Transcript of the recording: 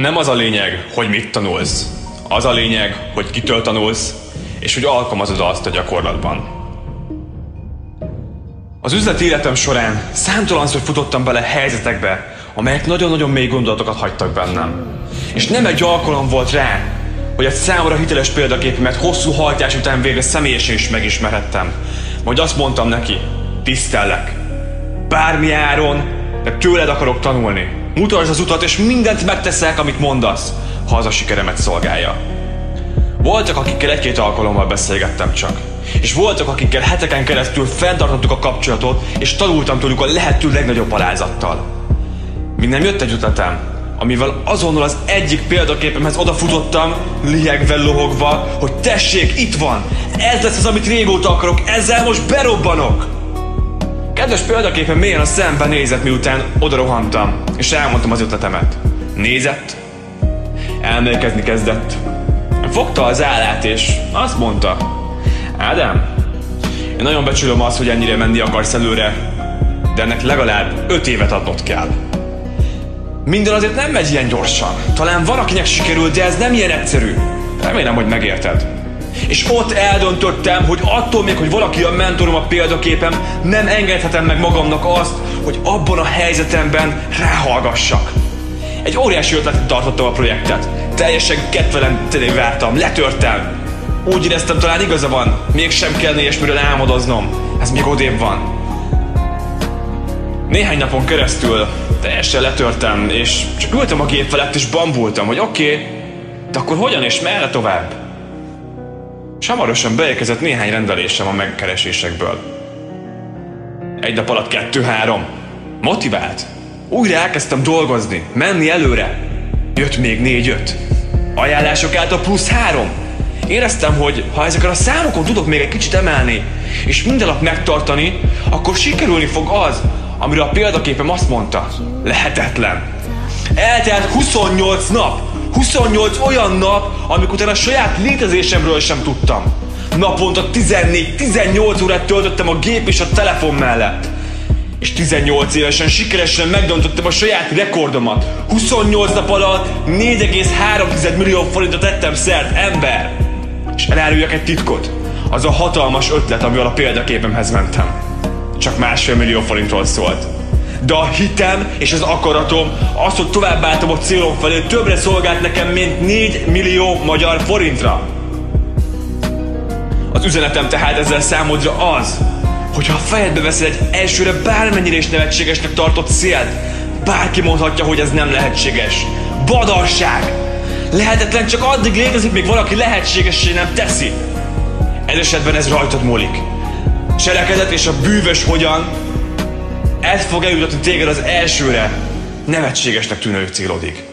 Nem az a lényeg, hogy mit tanulsz. Az a lényeg, hogy kitől tanulsz, és hogy alkalmazod azt a gyakorlatban. Az üzleti életem során számtalanszor futottam bele helyzetekbe, amelyek nagyon-nagyon mély gondolatokat hagytak bennem. És nem egy alkalom volt rá, hogy egy számomra hiteles példaképemet hosszú hajtás után végre személyesen is megismerhettem. Majd azt mondtam neki, tisztellek. Bármi áron, de tőled akarok tanulni. Mutasd az utat, és mindent megteszek, amit mondasz, ha az a sikeremet szolgálja. Voltak, akikkel egy-két alkalommal beszélgettem csak. És voltak, akikkel heteken keresztül fenntartottuk a kapcsolatot, és tanultam tőlük a lehető legnagyobb alázattal. Minden jött egy ötletem, amivel azonnal az egyik példaképemhez odafutottam, liegve lohogva, hogy tessék, itt van! Ez lesz az, amit régóta akarok, ezzel most berobbanok! Kedves példaképen mélyen a szemben nézett, miután odarohantam, és elmondtam az ötletemet. Nézett, elmélkezni kezdett. Fogta az állát, és azt mondta. Ádám, én nagyon becsülöm azt, hogy ennyire menni akarsz előre, de ennek legalább öt évet adnod kell. Minden azért nem megy ilyen gyorsan. Talán van, akinek sikerül, de ez nem ilyen egyszerű. Remélem, hogy megérted. És ott eldöntöttem, hogy attól még, hogy valaki a mentorom, a példaképem, nem engedhetem meg magamnak azt, hogy abban a helyzetemben ráhallgassak. Egy óriási ötletet tartottam a projektet. Teljesen ketvelem tényleg vártam, letörtem. Úgy éreztem, talán igaza van, mégsem kell ilyesmiről álmodoznom. Ez még odébb van. Néhány napon keresztül teljesen letörtem, és csak ültem a gép felett, és bambultam, hogy oké, okay, de akkor hogyan és merre tovább? És hamarosan beérkezett néhány rendelésem a megkeresésekből. Egy nap alatt kettő-három. Motivált. Újra elkezdtem dolgozni, menni előre. Jött még négy-öt. Ajánlások által plusz három. Éreztem, hogy ha ezeken a számokon tudok még egy kicsit emelni, és minden nap megtartani, akkor sikerülni fog az, amire a példaképem azt mondta. Lehetetlen. Eltelt 28 nap, 28 olyan nap, amikor után a saját létezésemről sem tudtam. Naponta 14-18 órát töltöttem a gép és a telefon mellett. És 18 évesen sikeresen megdöntöttem a saját rekordomat. 28 nap alatt 4,3 millió forintot tettem szert, ember! És eláruljak egy titkot. Az a hatalmas ötlet, amivel a példaképemhez mentem. Csak másfél millió forintról szólt de a hitem és az akaratom, az, hogy továbbáltam a célom felé, többre szolgált nekem, mint 4 millió magyar forintra. Az üzenetem tehát ezzel számodra az, hogyha a fejedbe veszed egy elsőre bármennyire is nevetségesnek tartott célt, bárki mondhatja, hogy ez nem lehetséges. Badalság! Lehetetlen csak addig létezik, még valaki lehetségessé nem teszi. Ez esetben ez rajtad múlik. Cselekedet és a bűvös hogyan ez fog eljutatni téged az elsőre nevetségesnek tűnő célodig.